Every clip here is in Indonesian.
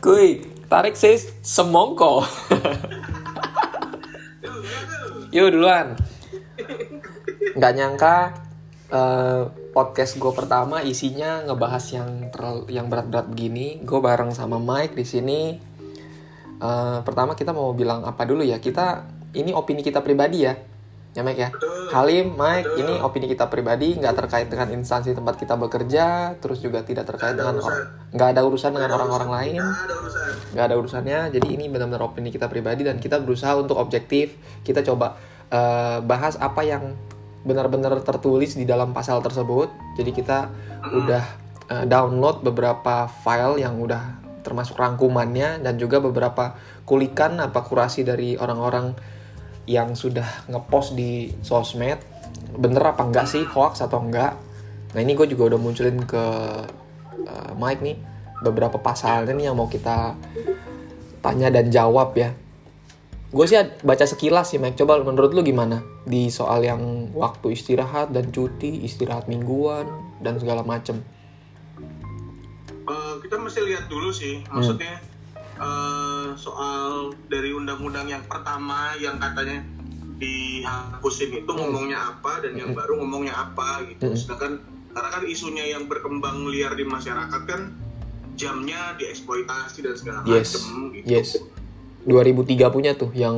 Kuy, tarik sis, semongko. Yuk duluan. Nggak nyangka eh, podcast gue pertama isinya ngebahas yang terlalu yang berat-berat begini. Gue bareng sama Mike di sini. Eh, pertama kita mau bilang apa dulu ya? Kita ini opini kita pribadi ya, ya Mike ya. Betul. Halim, Mike, Betul. ini opini kita pribadi, nggak terkait dengan instansi tempat kita bekerja, terus juga tidak terkait dengan orang, nggak ada urusan dengan orang-orang lain. Nggak ada urusannya. Jadi ini benar-benar opini kita pribadi dan kita berusaha untuk objektif. Kita coba eh, bahas apa yang benar-benar tertulis di dalam pasal tersebut. Jadi kita udah eh, download beberapa file yang udah termasuk rangkumannya dan juga beberapa kulikan apa kurasi dari orang-orang yang sudah ngepost di sosmed bener apa enggak sih hoax atau enggak? Nah ini gue juga udah munculin ke eh, Mike nih beberapa pasalnya nih yang mau kita tanya dan jawab ya. Gue sih baca sekilas sih Mike coba menurut lu gimana? Di soal yang waktu istirahat dan cuti istirahat mingguan dan segala macem. Eh, kita mesti lihat dulu sih, maksudnya eh, soal dari undang-undang yang pertama yang katanya dihapusin itu ngomongnya apa dan yang baru ngomongnya apa gitu. Mm. Sedangkan karena kan isunya yang berkembang liar di masyarakat kan jamnya dieksploitasi dan segala Yes. macam gitu. yes 2003 punya tuh yang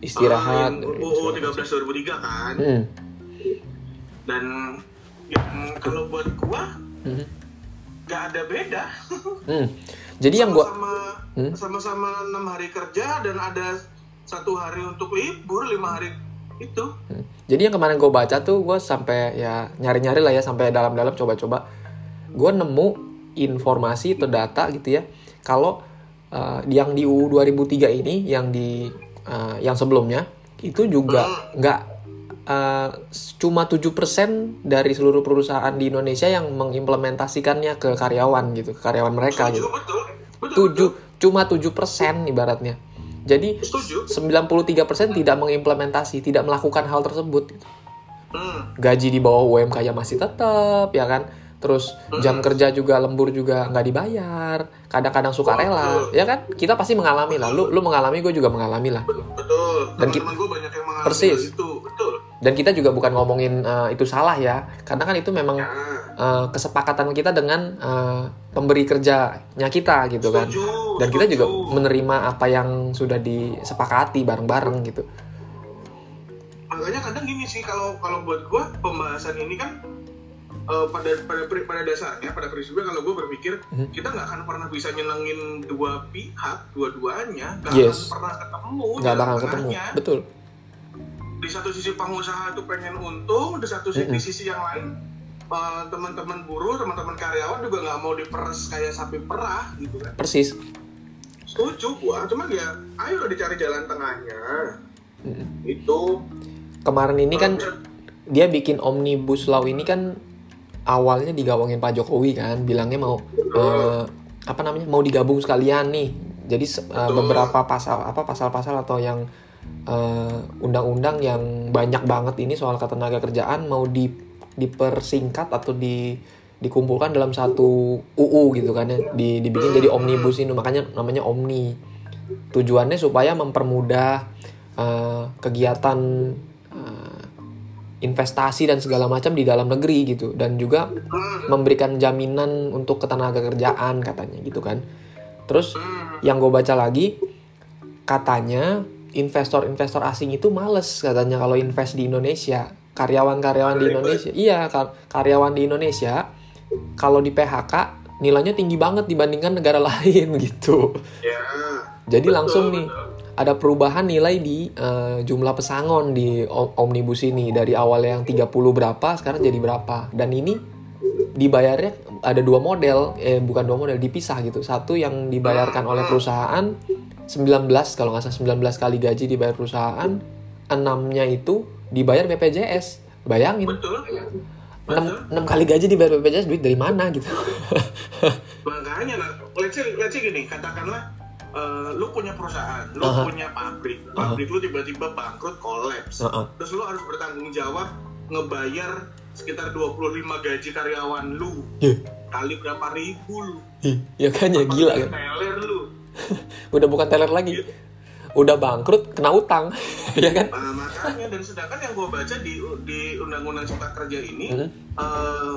istirahat Ah, yang UU 13 2003 kan. Hmm. Dan yang kalau buat gua Mhm. gak ada beda. Hmm. Jadi yang gua sama Hmm? enam hari kerja dan ada satu hari untuk libur lima hari itu Hmm. Jadi yang kemarin gue baca tuh gue sampai ya nyari-nyari lah ya sampai dalam-dalam coba-coba. Gue nemu informasi atau data gitu ya. Kalau uh, yang di UU 2003 ini yang di uh, yang sebelumnya itu juga nggak uh, cuma 7% dari seluruh perusahaan di Indonesia yang mengimplementasikannya ke karyawan gitu, ke karyawan mereka setuju gitu. betul betul Tujuh, cuma 7% ibaratnya. Jadi setuju 93% tidak mengimplementasi, tidak melakukan hal tersebut. hmm. Gaji di bawah UMK ya masih tetap, ya kan? Terus jam kerja juga lembur juga nggak dibayar. Kadang-kadang suka rela, ya kan? Kita pasti mengalami lah. Lu, lu mengalami, gue juga mengalami lah. betul Dan teman-teman gue banyak yang mengalami Persis. itu betul Dan kita juga bukan ngomongin eh, itu salah ya, karena kan itu memang eh, kesepakatan kita dengan eh, pemberi kerjanya kita gitu kan. Dan kita juga menerima apa yang sudah disepakati bareng-bareng gitu. makanya kadang gini sih kalau kalau buat gue pembahasan ini kan eh, pada pada pada dasarnya pada prinsipnya kalau gue berpikir Mhm. kita nggak akan pernah bisa nyenengin dua pihak dua-duanya nggak Yes. akan pernah ketemu Nggak bakal ketemu, betul. Di satu sisi pengusaha itu pengen untung, di satu sisi, di sisi yang lain eh, teman-teman buruh, teman-teman karyawan juga nggak mau diperes kayak sapi perah gitu kan. Persis. Setuju gua, cuman ya ayo dicari jalan tengahnya. Mm. Itu Kemarin ini kan dia bikin omnibus law ini kan awalnya digawangin Pak Jokowi kan bilangnya mau eh, apa namanya mau digabung sekalian nih jadi Betul. beberapa pasal apa pasal-pasal atau yang eh, undang-undang yang banyak banget ini soal ketenaga kerjaan mau di dipersingkat atau di dikumpulkan dalam satu UU gitu kan ya. Di, dibikin jadi omnibus ini. Makanya namanya omni. Tujuannya supaya mempermudah eh, kegiatan eh, investasi dan segala macam di dalam negeri gitu. Dan juga memberikan jaminan untuk ketenaga kerjaan katanya gitu kan. Terus yang gue baca lagi katanya investor-investor asing itu males katanya kalau invest di Indonesia. Karyawan-karyawan di Indonesia. Iya kar- karyawan di Indonesia kalau di PHK nilainya tinggi banget dibandingkan negara lain gitu. Ya. jadi Betul, langsung nih betul. ada perubahan nilai di eh, jumlah pesangon di omnibus ini. Dari awal yang 30 berapa sekarang jadi berapa. Dan ini dibayarnya ada dua model eh bukan dua model dipisah gitu. Satu yang dibayarkan oleh perusahaan 19 kalau nggak salah 19 kali gaji dibayar perusahaan enamnya itu dibayar BPJS bayangin Betul. 6, 6 kali gaji dibayar BPJS duit dari mana gitu Makanya lah, let's say, let's say gini, katakanlah eh, lu punya perusahaan, lu Aha. punya pabrik, pabrik lu tiba-tiba bangkrut, kolaps. Heeh. Terus lu harus bertanggung jawab ngebayar sekitar 25 gaji karyawan lu Iya. kali berapa ribu lu Ih, ya kan ya gila kan teler lu udah bukan teller lagi. Udah bangkrut kena utang. Ya kan? Nah, makanya dan sedangkan yang gue baca di di undang-undang cipta kerja ini Hmm. eh,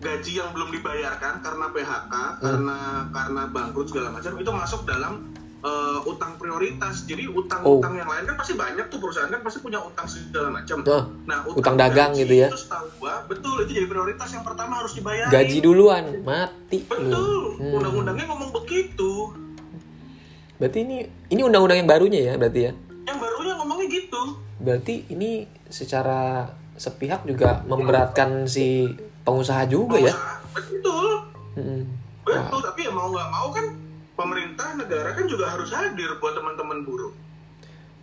gaji yang belum dibayarkan karena PHK Hmm. karena karena bangkrut segala macam itu masuk dalam eh, utang prioritas. Jadi Oh. utang-utang yang lain kan pasti banyak tuh perusahaan kan pasti punya utang segala macam. Nah, nah utang dagang gaji gitu ya. itu setahu gua betul itu jadi prioritas yang pertama harus dibayar gaji duluan mati betul. Hmm. undang-undangnya ngomong begitu berarti ini ini undang-undang yang barunya ya berarti ya yang barunya ngomongnya gitu berarti ini secara sepihak juga memberatkan si pengusaha juga ya betul Mm. Wah. Betul, tapi ya mau nggak mau kan pemerintah negara kan juga harus hadir buat teman-teman buruh.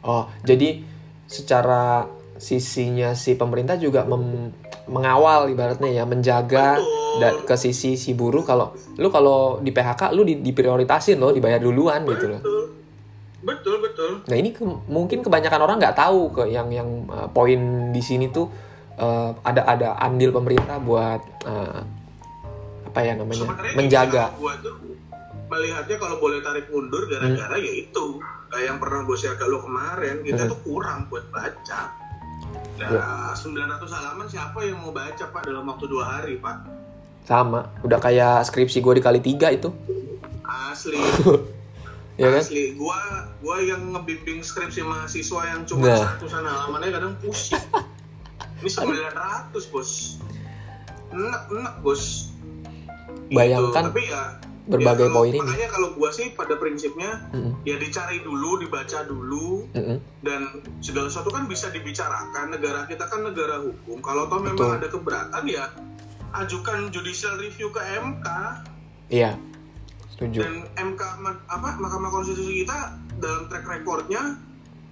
Oh, jadi secara sisinya si pemerintah juga mem- mengawal ibaratnya ya, menjaga Betul. da- ke sisi si buruh kalau lu kalau di PHK lu di, diprioritasin loh, dibayar duluan gitu loh. Betul, betul, betul. Nah, ini ke- mungkin kebanyakan orang nggak tahu ke yang yang uh, poin di sini tuh uh, ada ada andil pemerintah buat uh, apa ya namanya? Sebenarnya menjaga. tuh melihatnya kalau boleh tarik mundur gara-gara Hmm. ya itu kayak yang pernah gue share ke lo kemarin kita Hmm. tuh kurang buat baca. Nah, 900 halaman siapa yang mau baca pak dalam waktu dua hari pak? Sama, udah kayak skripsi gue dikali tiga itu, Asli, ya kan? asli. Gua, gua yang ngebimbing skripsi mahasiswa yang cuma Nah. seratusan halamannya kadang pusing. Ini 900 bos. Enak, enak bos. Gitu. Bayangkan Tapi ya, berbagai ya kalau- poin ini. Makanya kalau gua sih pada prinsipnya Mm-mm, ya dicari dulu, dibaca dulu, mm-mm. dan segala sesuatu kan bisa dibicarakan. Negara kita kan negara hukum. Kalau toh Betul. memang ada keberatan ya ajukan judicial review ke MK Iya, setuju. dan MK apa Mahkamah Konstitusi kita dalam track recordnya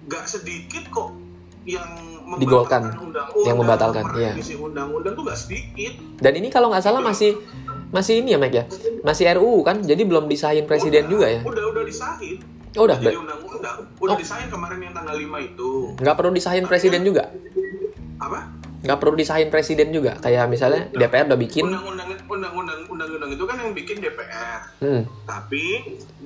nggak sedikit kok yang Digolkan. membatalkan undang-undang, Yang membatalkan, iya. merevisi undang-undang tuh nggak sedikit. Dan ini kalau nggak salah masih masih ini ya, Mac ya? Masih RUU kan? Jadi belum disahin presiden Udah, juga ya? Udah udah disahin. Oh, udah. Jadi undang-undang udah Oh. disahin kemarin yang tanggal 5 itu. Nggak perlu disahin presiden juga? Apa? Nggak perlu disahin presiden juga? Kayak misalnya DPR udah bikin, Undang-undang undang-undang undang-undang itu kan yang bikin DPR. hmm, Tapi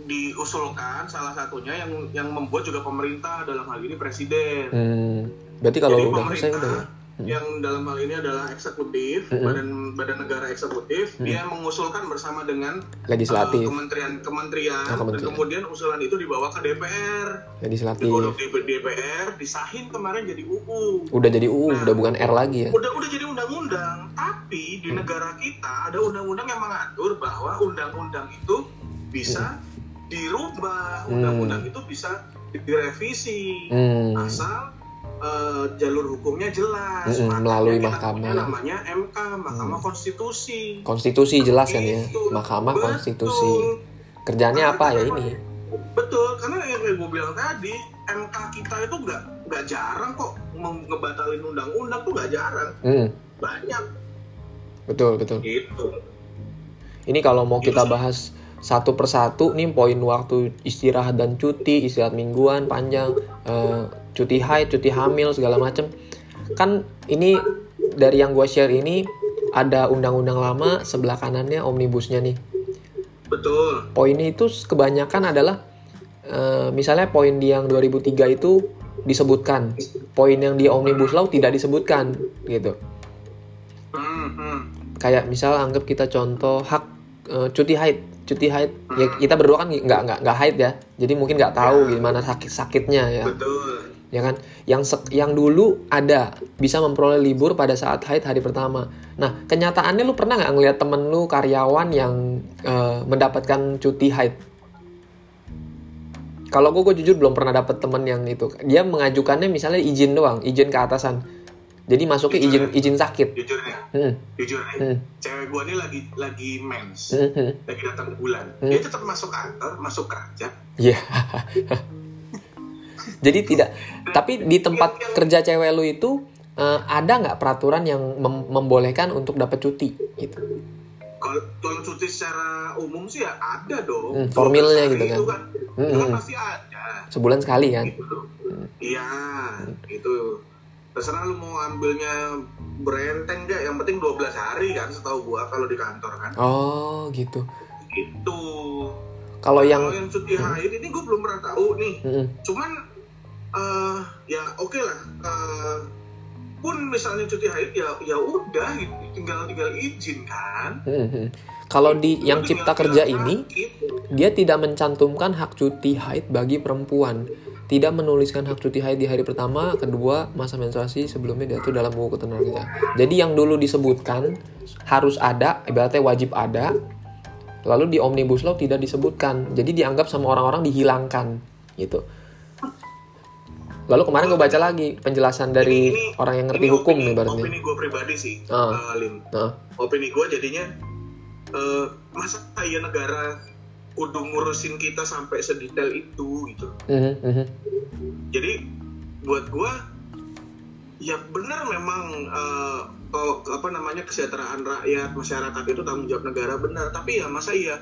diusulkan salah satunya yang yang membuat juga pemerintah dalam hal ini presiden. hmm, berarti kalau Jadi udah selesai udah ya? yang dalam hal ini adalah eksekutif, Mm-mm. badan badan negara eksekutif, dia mengusulkan bersama dengan Legislatif, uh, kementerian kementerian, Oh, kementerian. dan kemudian usulan itu dibawa ke DPR, legislatif. digodok di DPR, disahin kemarin jadi UU. Udah jadi UU, Nah. udah bukan R lagi ya? Udah udah jadi undang-undang, tapi di negara kita ada undang-undang yang mengatur bahwa undang-undang itu bisa dirubah, Hmm. undang-undang itu bisa direvisi Hmm, asal eh, jalur hukumnya jelas Mm-mm, Makanya melalui mahkamah. namanya MK Mahkamah Konstitusi konstitusi jelas kan ya? Mahkamah Betul. Konstitusi. Kerjaannya apa ya ini? betul karena yang gue bilang tadi MK kita itu nggak nggak jarang kok ngebatalin undang-undang tuh nggak jarang Hmm, banyak betul betul. gitu Ini kalau mau Gitu kita sih. bahas satu persatu nih poin waktu istirahat dan cuti, istirahat mingguan panjang, eh, cuti haid, cuti hamil segala macem. Kan ini dari yang gue share ini ada undang-undang lama sebelah kanannya omnibusnya nih. betul Poinnya itu kebanyakan adalah eh, misalnya poin di yang 2003 itu disebutkan, poin yang di omnibus law tidak disebutkan gitu. hmm, hmm. kayak misal anggap kita contoh hak eh, cuti haid cuti haid ya kita berdua kan nggak nggak nggak haid ya jadi mungkin nggak tahu gimana sakit sakitnya ya betul ya kan? Yang sek- yang dulu ada bisa memperoleh libur pada saat haid hari pertama. Nah kenyataannya lu pernah nggak ngelihat temen lu karyawan yang eh, mendapatkan cuti haid? Kalau gue gue jujur belum pernah dapet temen yang itu. Dia mengajukannya misalnya izin doang izin ke atasan. Jadi masuknya izin izin sakit. jujur nih hmm, jujur nih hmm, cewek gue ini lagi lagi mens hmm, hmm. lagi datang bulan. Hmm. dia tetap masuk kantor masuk kerja. Iya. Jadi tidak. Tapi di tempat kerja cewek lu itu eh, ada nggak peraturan yang mem- membolehkan untuk dapat cuti? Gitu. kalau cuti secara umum sih ya ada dong Hmm, formilnya gitu kan. itu kan Hmm, itu kan hmm. pasti ada Sebulan sekali kan? gitu iya gitu terserah lu mau ambilnya berenteng nggak yang penting 12 hari kan setahu gua kalau di kantor kan Oh, gitu. gitu Kalau yang yang cuti haid ini gua belum pernah tahu nih Mm-mm. cuman eh ya oke lah eh, pun misalnya cuti haid ya ya udah tinggal tinggal izin kan Mm-mm. Kalau di yang cipta kerja ini dia tidak mencantumkan hak cuti haid bagi perempuan. Tidak menuliskan hak cuti haid di hari pertama, kedua, masa menstruasi sebelumnya diatur dalam buku ketenaga. Jadi yang dulu disebutkan harus ada, ibaratnya wajib ada. Lalu di Omnibus Law tidak disebutkan. Jadi dianggap sama orang-orang dihilangkan gitu. Lalu kemarin gue baca lagi penjelasan dari Ini- orang yang ngerti ini hukum opini, nih berarti. opini gue pribadi sih Ah. eh, Lim Nah, opini gue jadinya eh, masa iya negara kudu ngurusin kita sampai sedetail itu gitu mhm, mhm. jadi buat gue ya benar memang eh, kok apa namanya kesejahteraan rakyat masyarakat itu tanggung jawab negara benar tapi ya masa iya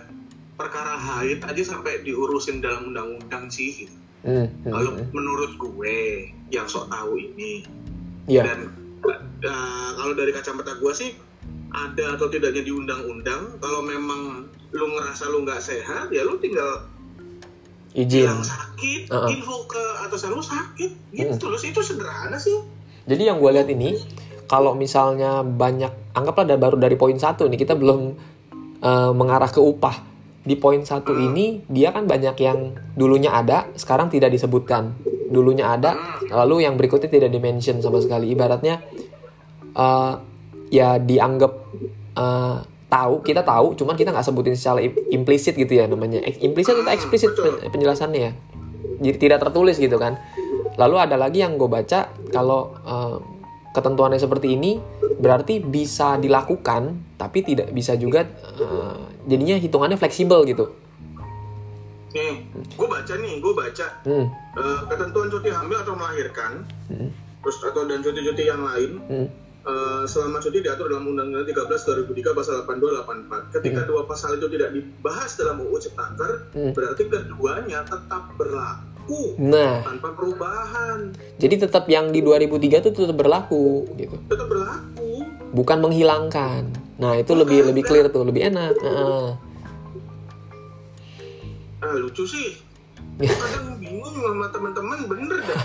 perkara haid aja sampai diurusin dalam undang-undang sih gitu. Mhm, mhm, kalau mhm. menurut gue yang sok tahu ini Iya. dan uh, kalau dari kacamata gue sih ada atau tidaknya di undang-undang kalau memang lu ngerasa lu nggak sehat ya lu tinggal izin. bilang sakit Uh-uh. info ke atasan lu sakit gitu terus itu sederhana sih Jadi yang gue lihat ini, kalau misalnya banyak, anggaplah dari baru dari poin satu nih, kita belum eh, mengarah ke upah. Di poin satu ini, dia kan banyak yang dulunya ada, sekarang tidak disebutkan. Dulunya ada, lalu yang berikutnya tidak dimention sama sekali. Ibaratnya, eh, ya dianggap eh, tahu, kita tahu, cuman kita nggak sebutin secara im- implisit gitu ya namanya. Implisit atau eksplisit pen- penjelasannya ya? Jadi tidak tertulis gitu kan. Lalu ada lagi yang gue baca kalau eh, ketentuannya seperti ini berarti bisa dilakukan tapi tidak bisa juga eh, jadinya hitungannya fleksibel gitu. nih gue baca nih gue baca. Hmm, uh, ketentuan cuti hamil atau melahirkan hmm, terus atau dan cuti-cuti yang lain hmm, uh, selama cuti diatur dalam Undang-Undang 13 2003 pasal 82 84 ketika dua pasal itu tidak dibahas dalam UU Ciptaker Hmm. berarti keduanya tetap berlaku Nah, tanpa perubahan jadi tetap yang di 2003 itu tetap berlaku gitu. tetap berlaku Bukan menghilangkan. Nah, itu lebih lebih clear tuh, lebih enak. Heeh. ah lucu sih kadang bingung sama teman-teman bener dah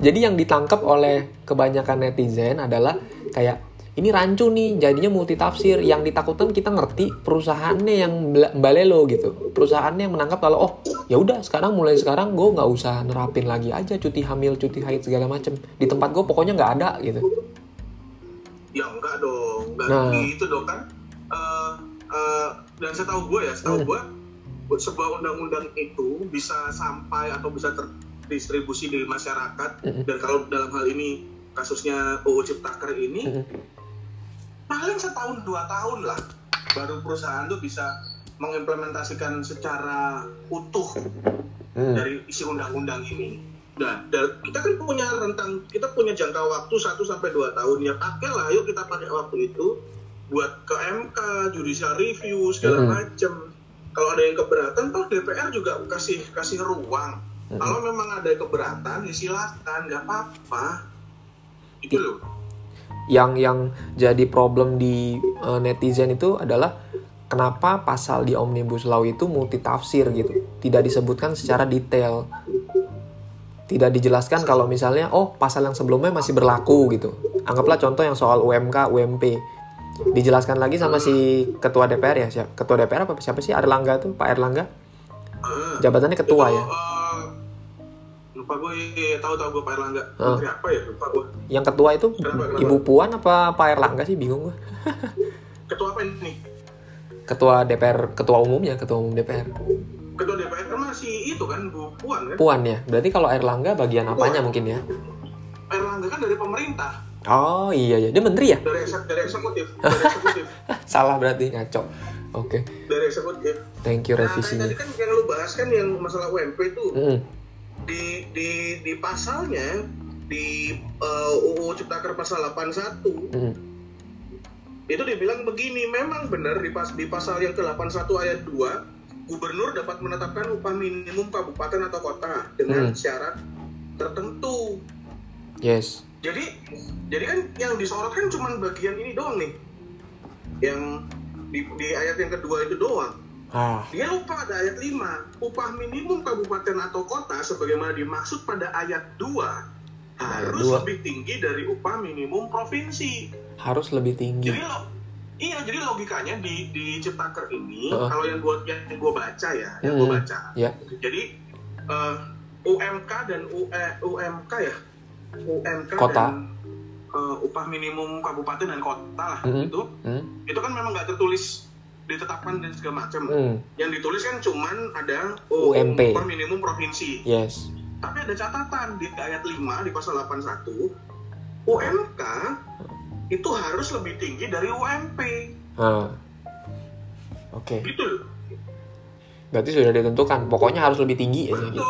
Jadi yang ditangkap oleh kebanyakan netizen adalah kayak ini rancu nih jadinya multitafsir yang ditakutkan kita ngerti perusahaannya yang balelo gitu perusahaannya yang menangkap kalau oh ya udah sekarang mulai sekarang gue nggak usah nerapin lagi aja cuti hamil cuti haid segala macem di tempat gue pokoknya nggak ada gitu ya enggak dong enggak Nah. gitu dong kan Eh, eh, dan setahu gue ya setahu Hmm. gue sebuah undang-undang itu bisa sampai atau bisa terdistribusi di masyarakat Mm-mm. dan kalau dalam hal ini kasusnya UU Ciptaker ini. Paling setahun dua tahun lah baru perusahaan tuh bisa mengimplementasikan secara utuh Hmm. dari isi undang-undang ini. Nah, dan kita kan punya rentang, kita punya jangka waktu 1 sampai 2 tahun ya pakai lah, yuk kita pakai waktu itu buat ke MK, judicial review segala Mm-mm. macem. Kalau ada yang keberatan, toh DPR juga kasih kasih ruang. Mm-mm. Kalau memang ada yang keberatan, ya silakan, nggak apa-apa. Itu loh. Yang yang jadi problem di eh, netizen itu adalah kenapa pasal di omnibus law itu multitafsir gitu. Tidak disebutkan secara detail. Tidak dijelaskan kalau misalnya oh pasal yang sebelumnya masih berlaku gitu. Anggaplah contoh yang soal UMK UMP dijelaskan lagi sama si ketua DPR ya siapa ketua DPR apa siapa sih? Erlangga tuh Pak Erlangga? Ah, jabatannya ketua ya? eh, lupa gue, iya, tahu tahu gue Pak Erlangga. Ah. Menteri apa ya? Lupa gue. yang ketua itu Kenapa, kenapa? Ibu Puan apa Pak Erlangga sih bingung gue Ketua apa ini? ketua DPR ketua umumnya ketua umum DPR Ketua DPR kan masih itu kan Bu Puan kan? Puan ya. Berarti kalau Erlangga bagian apanya mungkin ya? Erlangga kan dari pemerintah, Oh iya ya, dia menteri ya? dari eksek, dari eksekutif, dari eksekutif, Salah berarti ngaco. Oke, dari eksekutif. thank you Nah, revisinya. tadi kan yang lu bahas kan yang masalah UMP itu Mm, di di di pasalnya di uh, UU Ciptaker pasal 81 mm, itu dibilang begini, memang benar di pas di pasal yang ke-81 ayat 2 gubernur dapat menetapkan upah minimum kabupaten atau kota dengan Hmm. syarat tertentu. Yes. Jadi jadi kan yang disorot kan cuma bagian ini doang nih. Yang di, di ayat yang kedua itu doang. Ah, Dia lupa ada ayat 5. Upah minimum kabupaten atau kota sebagaimana dimaksud pada ayat 2 harus dua. lebih tinggi dari upah minimum provinsi. harus lebih tinggi. Jadi lo Iya, jadi logikanya di di Ciptaker ini Heeh. kalau yang gua yang gua baca ya, yang Mm-mm. gua baca. Ya. Jadi eh, UMK dan UE, UMK ya, UMK Kota. dan eh, upah minimum kabupaten dan kota lah Mm-mm. itu, Hmm? itu kan memang nggak tertulis ditetapkan dan segala macam. Hmm. Yang ditulis kan cuman ada oh, UMP. upah minimum provinsi. Yes. Tapi ada catatan di ayat 5 di pasal 81 UMK itu harus lebih tinggi dari UMP. Ah. Oke. Gitu loh. Berarti sudah ditentukan. Pokoknya harus lebih tinggi aja gitu.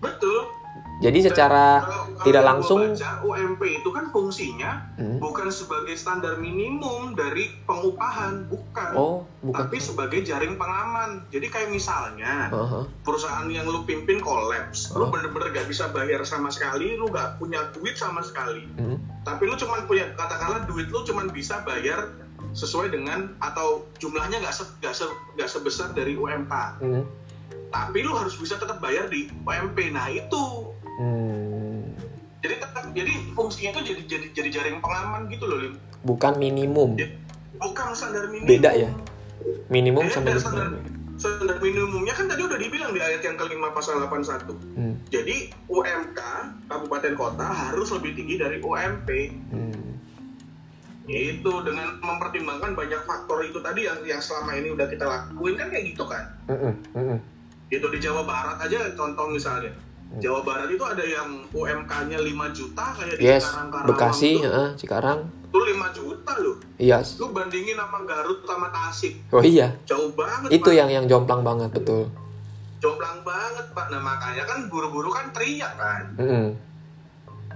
Betul. Jadi secara Kalau- tidak langsung baca, UMP itu kan fungsinya Hmm. bukan sebagai standar minimum dari pengupahan, bukan. Oh, bukan. Tapi sebagai jaring pengaman. Jadi kayak misalnya Aha. perusahaan yang lu pimpin kolaps, lu Oh. bener-bener gak bisa bayar sama sekali, lu gak punya duit sama sekali. Hmm. Tapi lu cuman punya katakanlah duit lu cuman bisa bayar sesuai dengan atau jumlahnya nggak se, nggak se, nggak sebesar dari UMK. Hmm. Tapi lu harus bisa tetap bayar di UMP. Nah itu Hmm. jadi tetap jadi fungsinya itu jadi jadi jadi jaring pengaman gitu loh Lim. Bukan minimum. bukan standar minimum Beda ya? Minimum Beda, sama standar, minimum. standar minimumnya kan tadi udah dibilang di ayat yang kelima pasal 81 Hmm. jadi UMK kabupaten kota harus lebih tinggi dari UMP Hmm. itu dengan mempertimbangkan banyak faktor itu tadi yang yang selama ini udah kita lakuin kan kayak gitu kan Mm-mm. Mm-mm. itu di Jawa Barat aja contoh misalnya Hmm. Jawa Barat itu ada yang UMK-nya 5 juta kayak di Yes. Cikarang Karawang Bekasi, itu, heeh, Cikarang. itu 5 juta loh Iya. lu bandingin sama Garut sama Tasik Oh iya. jauh banget Itu Pak. yang yang jomplang banget betul. jomplang banget pak nah makanya kan buru-buru kan teriak kan Mm-mm.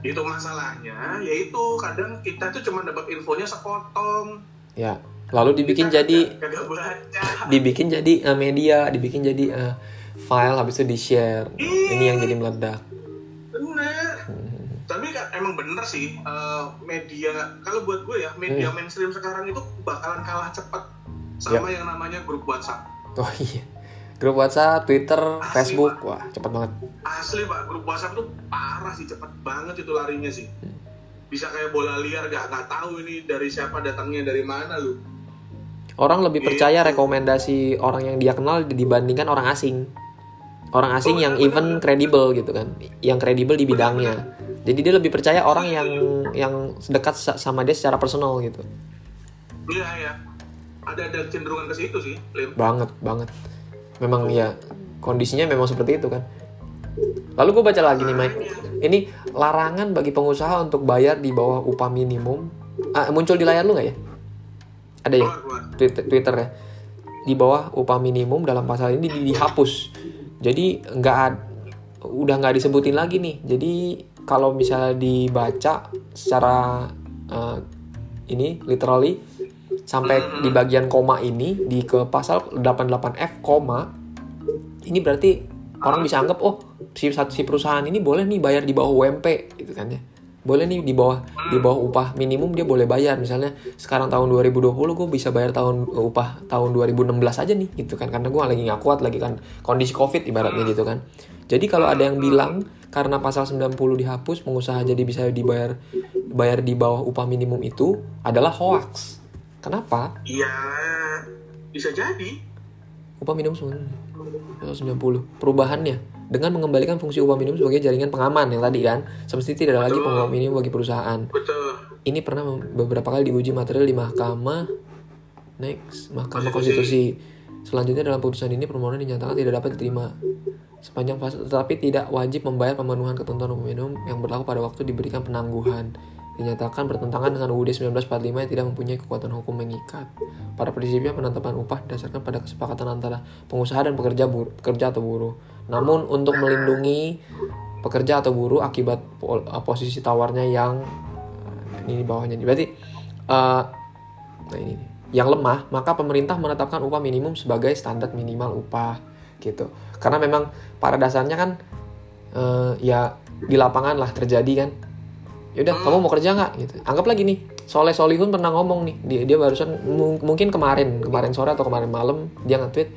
itu masalahnya yaitu kadang kita tuh cuma dapat infonya sepotong Ya. Lalu dibikin Kita jadi kagak- kagak baca dibikin jadi eh, media, dibikin jadi eh, file habis itu di-share. Iya. Ini yang jadi meledak. bener Hmm. tapi kan emang bener sih eh, media kalau buat gue ya media Hmm. mainstream sekarang itu bakalan kalah cepet sama yang namanya grup WhatsApp Oh iya. Grup WhatsApp, Twitter, Asli, Facebook, Pak. wah cepet banget. asli pak grup WhatsApp tuh parah sih cepet banget itu larinya sih Hmm. bisa kayak bola liar gak nggak tahu ini dari siapa datangnya dari mana lu Orang lebih Gitu. percaya rekomendasi orang yang dia kenal dibandingkan orang asing. Orang asing yang even kredibel gitu kan, yang kredibel di bidangnya. Jadi dia lebih percaya orang yang yang dekat sa- sama dia secara personal gitu. iya ya ada ada cenderungan ke situ sih Lim Banget, banget. Memang ya kondisinya memang seperti itu kan. Lalu gue baca lagi nih Mike. Ini larangan bagi pengusaha untuk bayar di bawah upah minimum. Ah, muncul di layar lu nggak ya? Ada ya? Twitter, Twitter ya di bawah upah minimum dalam pasal ini di- dihapus jadi nggak udah nggak disebutin lagi nih. Jadi kalau misalnya dibaca secara eh, ini literally sampai di bagian koma ini di ke pasal 88F koma ini berarti orang bisa anggap oh si si perusahaan ini boleh nih bayar di bawah UMP gitu kan ya boleh nih di bawah di bawah upah minimum dia boleh bayar. Misalnya sekarang tahun 2020 gue bisa bayar tahun upah tahun 2016 aja nih gitu kan. Karena gue lagi nggak kuat lagi kan kondisi covid ibaratnya gitu kan. Jadi kalau ada yang bilang karena pasal 90 dihapus pengusaha jadi bisa dibayar bayar di bawah upah minimum itu adalah hoax. Kenapa? Iya bisa jadi. Upah minimum sebenarnya 90 perubahannya dengan mengembalikan fungsi upah minimum sebagai jaringan pengaman yang tadi kan semestinya tidak ada lagi Betul. upah minimum bagi perusahaan betul ini pernah beberapa kali diuji material di mahkamah next mahkamah Konstitusi. konstitusi selanjutnya dalam putusan ini permohonan dinyatakan tidak dapat diterima sepanjang fase tetapi tidak wajib membayar pemenuhan ketentuan upah minimum yang berlaku pada waktu diberikan penangguhan dinyatakan bertentangan dengan UUD 1945 yang tidak mempunyai kekuatan hukum mengikat. Pada prinsipnya penetapan upah didasarkan pada kesepakatan antara pengusaha dan pekerja bur- pekerja atau buruh. Namun untuk melindungi pekerja atau buruh akibat uh, posisi tawarnya yang uh, ini di bawahnya. Berarti uh, nah ini yang lemah, maka pemerintah menetapkan upah minimum sebagai standar minimal upah gitu. Karena memang pada dasarnya kan uh, ya di lapangan lah terjadi kan yaudah kamu mau kerja nggak gitu anggap lagi nih Soleh Solihun pernah ngomong nih dia dia barusan mung- mungkin kemarin kemarin sore atau kemarin malam dia nge-tweet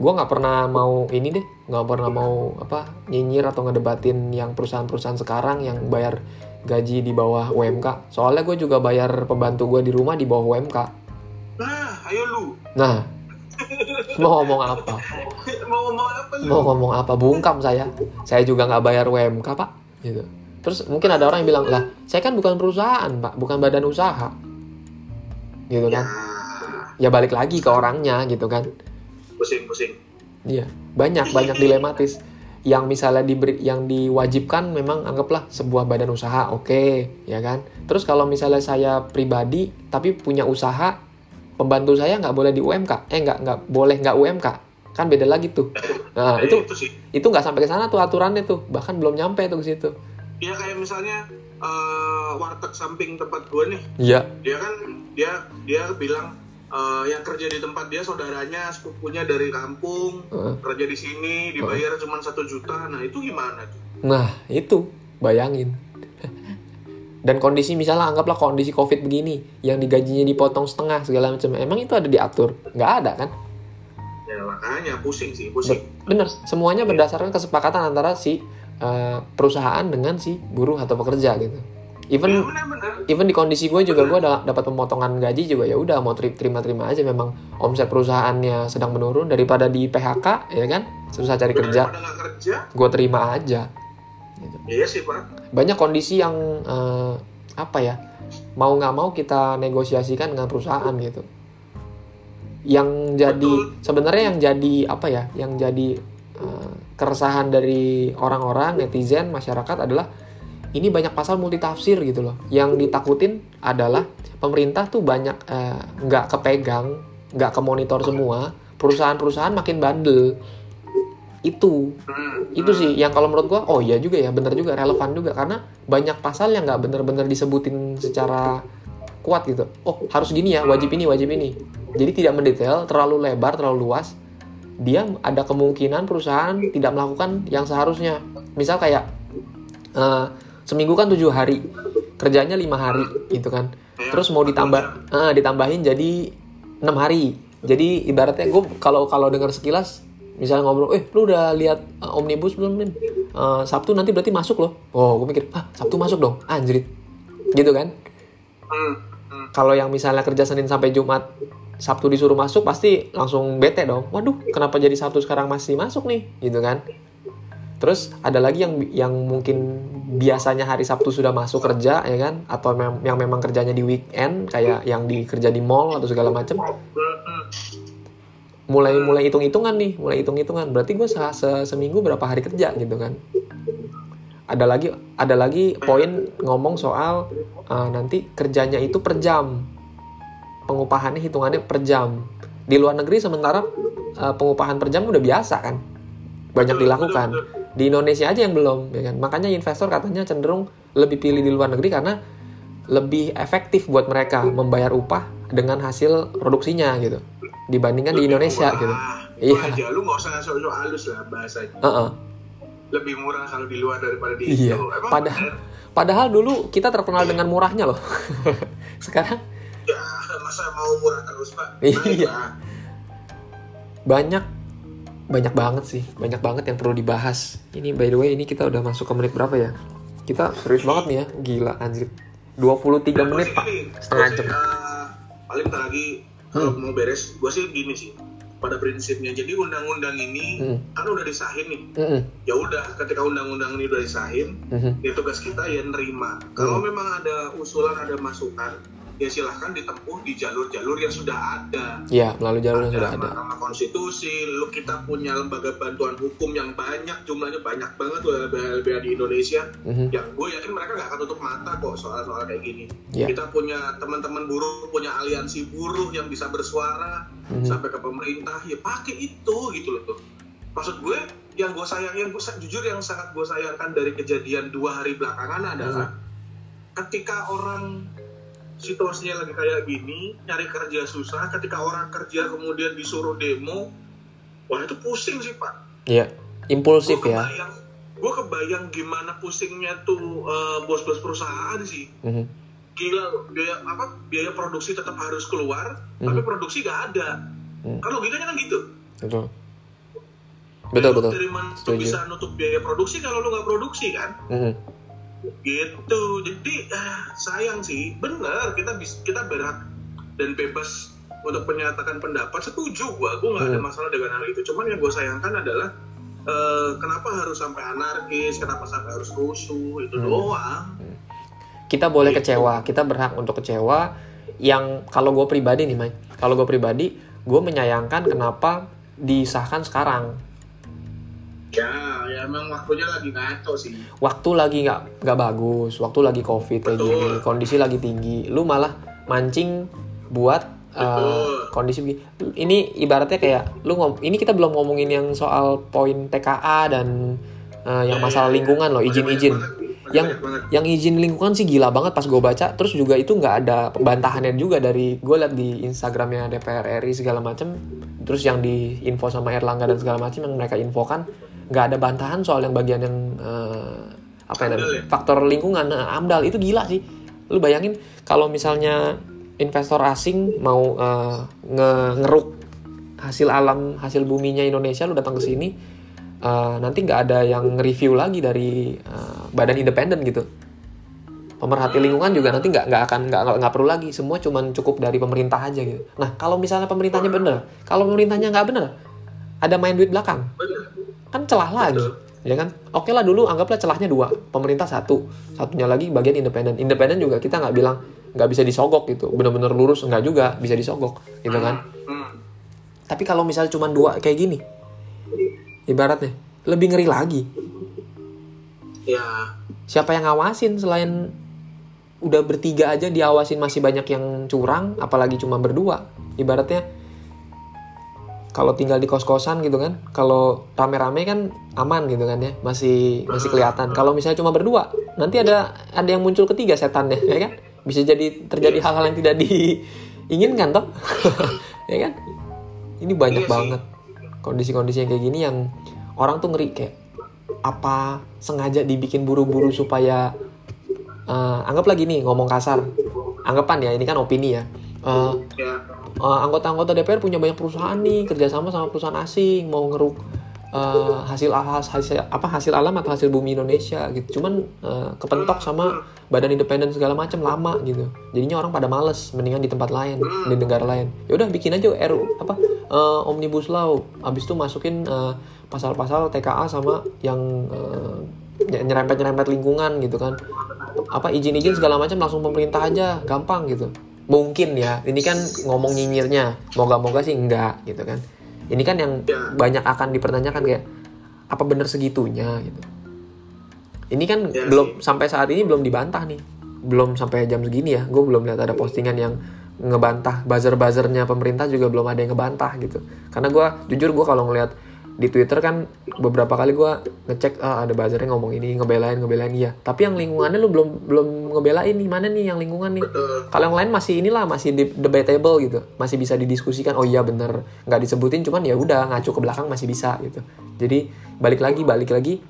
gue nggak pernah mau ini deh nggak pernah mau apa nyinyir atau ngedebatin yang perusahaan-perusahaan sekarang yang bayar gaji di bawah UMK soalnya gue juga bayar pembantu gue di rumah di bawah UMK Nah, ayo lu. nah mau ngomong apa? Mau ngomong apa lu? mau ngomong apa? Bungkam saya. Saya juga nggak bayar UMK pak. Gitu. Terus mungkin ada orang yang bilang lah saya kan bukan perusahaan pak bukan badan usaha. Gitu Ya, kan ya balik lagi ke orangnya gitu kan pusing-pusing. iya banyak banyak dilematis. Yang misalnya diberi yang diwajibkan memang anggaplah sebuah badan usaha oke ya kan? Terus kalau misalnya saya pribadi tapi punya usaha pembantu saya nggak boleh di UMK eh nggak nggak boleh nggak UMK kan beda lagi tuh. Nah Eh, itu itu sih. itu nggak sampai ke sana tuh aturannya tuh. Bahkan belum nyampe tuh ke situ. Ya kayak misalnya eh, warteg samping tempat gua nih, iya. Dia kan dia dia bilang eh, yang kerja di tempat dia saudaranya sepupunya dari kampung Heeh. kerja di sini dibayar cuma satu juta. Nah itu gimana tuh? Nah itu. Bayangin. Dan kondisi misalnya anggaplah kondisi covid begini yang digajinya dipotong setengah segala macam emang itu ada diatur? Nggak ada kan? Ya makanya pusing sih pusing. Bener. Semuanya berdasarkan kesepakatan antara si eh, perusahaan dengan si buruh atau pekerja gitu ya even benar-benar even di kondisi gue juga gue dapat pemotongan gaji juga ya udah mau teri- terima-terima aja. Memang omset perusahaannya sedang menurun daripada di PHK ya kan? Susah cari kerja. kerja. Gue terima aja. Gitu. iya sih pak. Banyak kondisi yang eh, apa ya mau nggak mau kita negosiasikan dengan perusahaan gitu. Yang jadi sebenarnya yang jadi apa ya yang jadi eh, keresahan dari orang-orang netizen masyarakat adalah ini banyak pasal multitafsir gitu loh. Yang ditakutin adalah pemerintah tuh banyak eh, nggak kepegang nggak ke monitor semua. Perusahaan-perusahaan makin bandel. Itu. Hmm, itu sih yang kalau menurut gua oh iya juga ya bener juga relevan juga. Karena banyak pasal yang nggak bener-bener disebutin secara kuat gitu. Oh harus gini ya wajib ini wajib ini. Jadi tidak mendetail terlalu lebar terlalu luas. Dia ada kemungkinan perusahaan tidak melakukan yang seharusnya. Misal kayak eh, seminggu kan tujuh hari. Kerjanya lima hari gitu kan. Terus mau ditambah eh, ditambahin jadi enam hari. Jadi ibaratnya gue kalau kalau dengar sekilas misalnya ngobrol eh lu udah lihat eh, omnibus belum nih Eh, sabtu nanti berarti masuk loh. Oh gue mikir ah sabtu masuk dong. Anjrit. Gitu kan? Kalau yang misalnya kerja senin sampai jumat sabtu disuruh masuk pasti langsung bete dong. Waduh kenapa jadi sabtu sekarang masih masuk nih? Gitu kan terus ada lagi yang yang mungkin biasanya hari sabtu sudah masuk kerja ya kan? Atau mem- yang memang kerjanya di weekend kayak yang di kerja di mall atau segala macam mulai mulai hitung hitungan nih mulai hitung hitungan berarti gue se se- seminggu berapa hari kerja gitu kan? Ada lagi ada lagi poin ngomong soal uh, nanti kerjanya itu per jam. Pengupahannya hitungannya per jam. Di luar negeri sementara uh, pengupahan per jam udah biasa kan? Banyak dilakukan. Di Indonesia aja yang belum ya kan makanya investor katanya cenderung lebih pilih di luar negeri karena lebih efektif buat mereka membayar upah dengan hasil produksinya gitu dibandingkan di Indonesia Wah, gitu itu Iya. aja lu nggak usah sok sok halus lah bahasanya Heeh. lebih murah kalau di luar daripada di Iya. Indo. Emang Padahal bener? padahal dulu kita terkenal dengan murahnya loh. Sekarang ya masa mau murah terus pak Iya. Banyak banyak banget sih, banyak banget yang perlu dibahas. Ini by the way ini kita udah masuk ke menit berapa ya? Kita serius banget nih ya, gila anjir. 23 menit pak, setengah gua jam. eh, paling bentar lagi kalau mau beres gue sih gini sih pada prinsipnya jadi undang-undang ini Hmm. kan udah disahin nih Mm-mm. ya udah ketika undang-undang ini udah disahin Mhm. ya tugas kita ya nerima kalau Hmm. memang ada usulan ada masukan ya silahkan ditempuh di jalur-jalur yang sudah ada Ya melalui jalur yang sudah ada. Mahkamah Konstitusi, lu kita punya lembaga bantuan hukum yang banyak, jumlahnya banyak banget tuh LBH-LBH di Indonesia. Mhm. Yang gue yakin mereka nggak akan tutup mata kok soal-soal kayak gini. Ya. Kita punya teman-teman buruh, punya aliansi buruh yang bisa bersuara Mhm. sampai ke pemerintah, ya pakai itu gitu loh tuh. Maksud gue, yang gue sayang, yang gue jujur yang sangat gue sayangkan dari kejadian dua hari belakangan adalah ketika orang situasinya lagi kayak gini, nyari kerja susah, ketika orang kerja kemudian disuruh demo, wah itu pusing sih pak. Iya, impulsif Gua ya. kebayang, gue kebayang gimana pusingnya tuh eh, bos-bos perusahaan sih Mhm. gila loh, biaya apa biaya produksi tetap harus keluar Hmm. tapi produksi gak ada Hmm. kan logikanya kan gitu betul betul betul dari mana bisa nutup biaya produksi kalau lu nggak produksi kan Mhm. Gitu. Jadi ah, sayang sih. Bener kita bis, kita berhak dan bebas untuk menyatakan pendapat. Setuju gua gua nggak ada Hmm. masalah dengan hal itu. Cuman yang gue sayangkan adalah eh, kenapa harus sampai anarkis? Kenapa sampai harus rusuh? Itu Hmm. doang. Kita boleh kecewa. Kita berhak untuk kecewa. Yang kalau gue pribadi nih Mike kalau gue pribadi gue menyayangkan kenapa disahkan sekarang ya ya emang waktunya lagi ngaco sih. Waktu lagi nggak nggak bagus waktu lagi covid kayak Betul. gini kondisi lagi tinggi lu malah mancing buat uh, kondisi begini. Ini ibaratnya kayak lu ngom ini kita belum ngomongin yang soal poin TKA dan uh, yang Ya, masalah ya, ya. lingkungan loh izin-izin. yang yang izin lingkungan sih gila banget pas gue baca. Terus juga itu nggak ada pembantahannya juga dari gue liat di Instagramnya DPR RI segala macem. Terus yang di info sama Erlangga dan segala macem yang mereka infokan nggak ada bantahan soal yang bagian yang eh, apa ya, ya? faktor lingkungan. Nah, amdal itu gila sih. Lu bayangin kalau misalnya investor asing mau eh, nge- ngeruk hasil alam hasil buminya Indonesia lu datang ke sini eh, nanti nggak ada yang nge-review lagi dari eh, badan independen gitu. Pemerhati lingkungan juga nanti nggak nggak akan nggak nggak- nggak perlu lagi. Semua cuman cukup dari pemerintah aja gitu. Nah kalau misalnya pemerintahnya bener kalau pemerintahnya nggak bener ada main duit belakang. Bener. Kan celah lagi ya kan? Oke lah dulu anggaplah celahnya dua pemerintah satu. Satunya lagi bagian independen. Independen juga kita nggak bilang nggak bisa disogok gitu. Bener-bener lurus nggak juga bisa disogok gitu kan? Hmm. tapi kalau misalnya cuma dua kayak gini ibaratnya lebih ngeri lagi. Ya. Siapa yang ngawasin selain udah bertiga aja diawasin masih banyak yang curang apalagi cuma berdua? Ibaratnya kalau tinggal di kos-kosan gitu kan kalau rame-rame kan aman gitu kan ya masih masih kelihatan. Kalau misalnya cuma berdua nanti ada ada yang muncul ketiga setannya ya kan? Bisa jadi terjadi hal-hal yang tidak diinginkan toh. Ya kan? Ini banyak Iya banget kondisi-kondisi yang kayak gini yang orang tuh ngeri kayak apa sengaja dibikin buru-buru supaya eh, anggaplah gini ngomong kasar. Anggapan ya ini kan opini ya. Eh, eh, anggota-anggota DPR punya banyak perusahaan nih kerjasama sama perusahaan asing mau ngeruk eh, hasil hasil apa hasil alam atau hasil bumi Indonesia gitu. Cuman eh, kepentok sama badan independen segala macam lama gitu. Jadinya orang pada males mendingan di tempat lain di negara lain. Ya udah bikin aja RU apa eh, omnibus law. Abis itu masukin eh, pasal-pasal TKA sama yang eh, nyerempet-nyerempet lingkungan gitu kan. Apa izin-izin segala macam langsung pemerintah aja gampang gitu mungkin ya ini kan ngomong nyinyirnya moga-moga sih enggak gitu kan. Ini kan yang Ya. banyak akan dipertanyakan kayak apa bener segitunya gitu. Ini kan Ya belum sampai saat ini belum dibantah nih. Belum sampai jam segini ya gue belum lihat ada postingan yang ngebantah buzzer-buzzernya pemerintah juga belum ada yang ngebantah gitu. Karena gue jujur gue kalau ngelihat di Twitter kan beberapa kali gue ngecek ah, ada buzzernya ngomong ini ngebelain ngebelain. Iya tapi yang lingkungannya lu belum belum ngebelain nih mana nih yang lingkungan nih? Kalau yang lain masih inilah masih de- debatable gitu. Masih bisa didiskusikan oh iya bener. Nggak disebutin cuman ya udah ngacu ke belakang masih bisa gitu. Jadi balik lagi balik lagi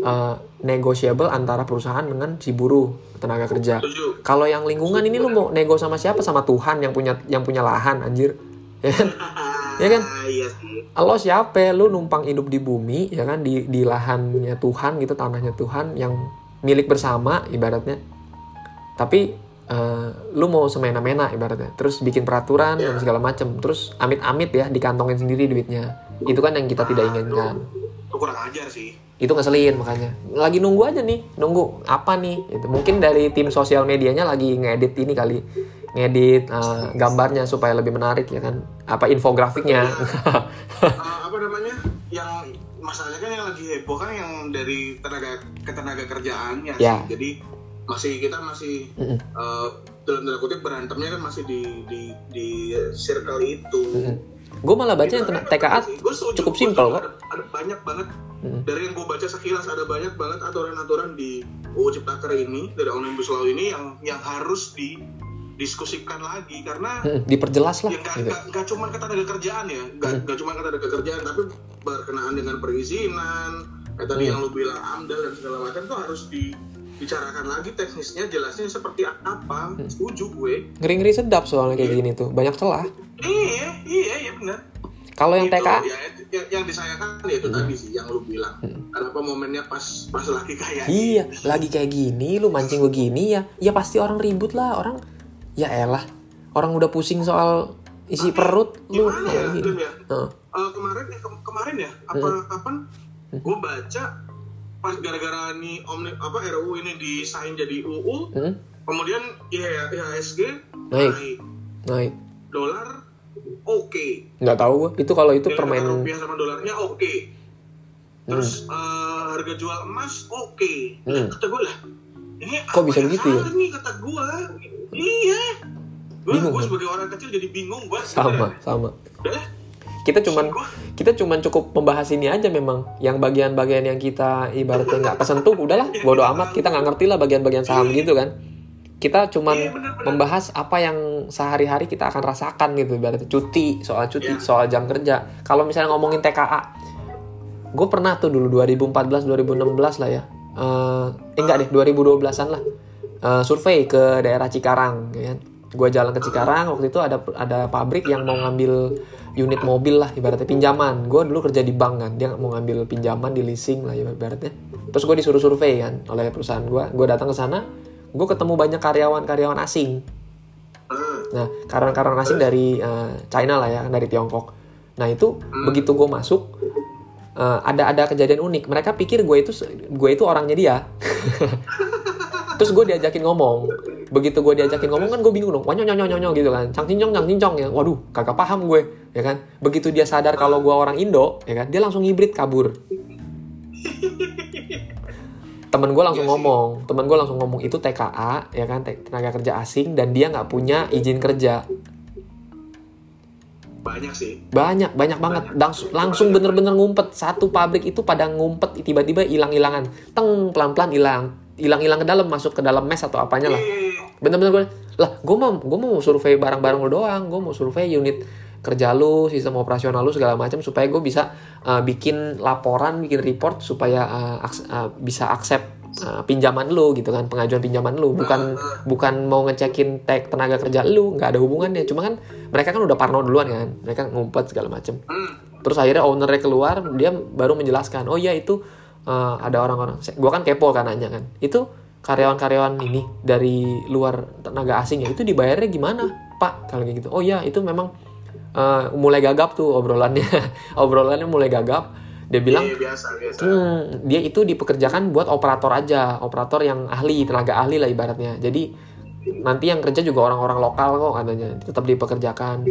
eh, negotiable antara perusahaan dengan si buruh tenaga kerja. Kalau yang lingkungan ini lu mau nego sama siapa? Sama Tuhan yang punya yang punya lahan anjir. Ya kan? Ya kan? Iya sih lo siapa? Lu numpang hidup di bumi ya kan? Di di lahannya Tuhan gitu tanahnya Tuhan yang milik bersama ibaratnya. Tapi eh, lu mau semena-mena ibaratnya. Terus bikin peraturan dan segala macem. Terus amit-amit ya dikantongin sendiri duitnya. Itu kan yang kita tidak inginkan. Itu kurang ajar sih. Itu ngeselin makanya. Lagi nunggu aja nih. Nunggu apa nih? Itu mungkin dari tim sosial medianya lagi ngedit ini kali ngedit eh, gambarnya supaya lebih menarik ya kan? Apa infografiknya? Ah, apa namanya? Yang masalahnya kan yang lagi heboh kan yang dari tenaga ketenaga kerjaannya. Ya. sih. jadi masih kita masih Mm-mm. eh, dalam tanda kutip berantemnya kan masih di di di circle itu. Gue malah baca yang tena- TKA cukup simpel kok ada, ada banyak banget. Mm. dari yang gue baca sekilas ada banyak banget aturan-aturan di UU Ciptaker ini dari Omnibus Law ini yang yang harus didiskusikan lagi karena Mm, diperjelas lah ya nggak gitu. nggak nggak cuma ketenaga kerjaan ya nggak nggak cuma ketenaga kerjaan tapi berkenaan dengan perizinan kayak tadi Hmm. yang lu bilang amdal dan segala macam tuh harus dibicarakan lagi teknisnya jelasnya seperti apa. Hmm. setuju gue. Ngeri ngeri sedap soalnya kayak gini tuh banyak celah. Iya iya iya benar. Kalau yang Itu, TKA ya, yang, yang disayangkan ya itu tadi sih yang lu bilang. Kenapa momennya pas pas lagi kayak Iya, gini. lagi kayak gini, lu mancing begini ya, ya pasti orang ribut lah, orang, ya elah, orang udah pusing soal isi Tapi perut, lu. Ya, ya? Heeh. Eh, kemarin ya ke- kemarin ya? Apa kapan? Gue baca pas gara-gara nih omni apa RUU ini disain jadi UU Hmm? kemudian ya IHSG Naik. naik. Naik, dolar oke. Nggak tahu gua. Itu kalau itu Nilai permain, tukar rupiah sama dolarnya oke. Terus eh, harga jual emas oke. Hmm. kata gue lah ini Kok bisa begitu ya? nih? Kata gue iya. Gue gue sebagai orang kecil jadi bingung gue sama, sama. Udah, Kita cuman, kita cuman cukup membahas ini aja memang, yang bagian-bagian yang kita ibaratnya nggak kesentuh, udahlah, bodo amat, kita nggak ngerti lah bagian-bagian saham gitu kan. Kita cuman Iya, bener-bener. membahas apa yang sehari-hari kita akan rasakan gitu, ibaratnya. Cuti, soal cuti, Iya. soal jam kerja. Kalau misalnya ngomongin TKA, gue pernah tuh dulu 2014 2016 lah ya. Eh, eh enggak deh 2012an lah Eh, survei ke daerah Cikarang ya kan gue jalan ke Cikarang waktu itu ada ada pabrik yang mau ngambil unit mobil lah ibaratnya pinjaman gue dulu kerja di bank kan dia mau ngambil pinjaman di leasing lah ibaratnya terus gue disuruh survei kan oleh perusahaan gue gue datang ke sana gue ketemu banyak karyawan-karyawan asing Nah, karyawan-karyawan asing dari eh, China lah ya, dari Tiongkok. Nah itu begitu gue masuk, eh, ada ada kejadian unik. Mereka pikir gue itu gue itu orangnya dia. Terus gue diajakin ngomong. Begitu gue diajakin ngomong kan gue bingung dong. Wah nyong nyong nyong nyong gitu kan. Cang cincong cang cincong ya. Waduh, kagak paham gue, ya kan. Begitu dia sadar kalau gue orang Indo, ya kan, dia langsung hibrid kabur. Temen gue langsung ngomong, temen gue langsung ngomong itu TKA, ya kan, te- tenaga kerja asing dan dia nggak punya izin kerja. banyak sih Banyak, banyak banget. Langsung, langsung bener-bener ngumpet. Satu pabrik itu pada ngumpet, tiba-tiba hilang-hilangan. Teng, pelan-pelan hilang. Hilang-hilang ke dalam, masuk ke dalam mes atau apanya lah. Iya, Bener-bener gue, lah gue mau, gue mau survei barang-barang lu doang. Gue mau survei unit kerja lu, sistem operasional lu segala macam supaya gue bisa uh, bikin laporan, bikin report supaya uh, aks- uh, bisa accept uh, pinjaman lu gitu kan, pengajuan pinjaman lu. Bukan bukan mau ngecekin tag tenaga kerja lu, nggak ada hubungannya. Cuma kan mereka kan udah parno duluan kan, mereka ngumpet segala macam. Hmm. Terus akhirnya ownernya keluar, dia baru menjelaskan, oh iya itu uh, ada orang-orang, gue kan kepo kan nanya kan, itu karyawan-karyawan ini dari luar tenaga asing ya itu dibayarnya gimana, Pak? Kalau kayak gitu, oh iya itu memang uh, mulai gagap tuh obrolannya, obrolannya mulai gagap. Dia bilang, Iya, biasa biasa Hmm, dia itu dipekerjakan buat operator aja, operator yang ahli, tenaga ahli lah ibaratnya. Jadi nanti yang kerja juga orang-orang lokal kok katanya, tetap dipekerjakan.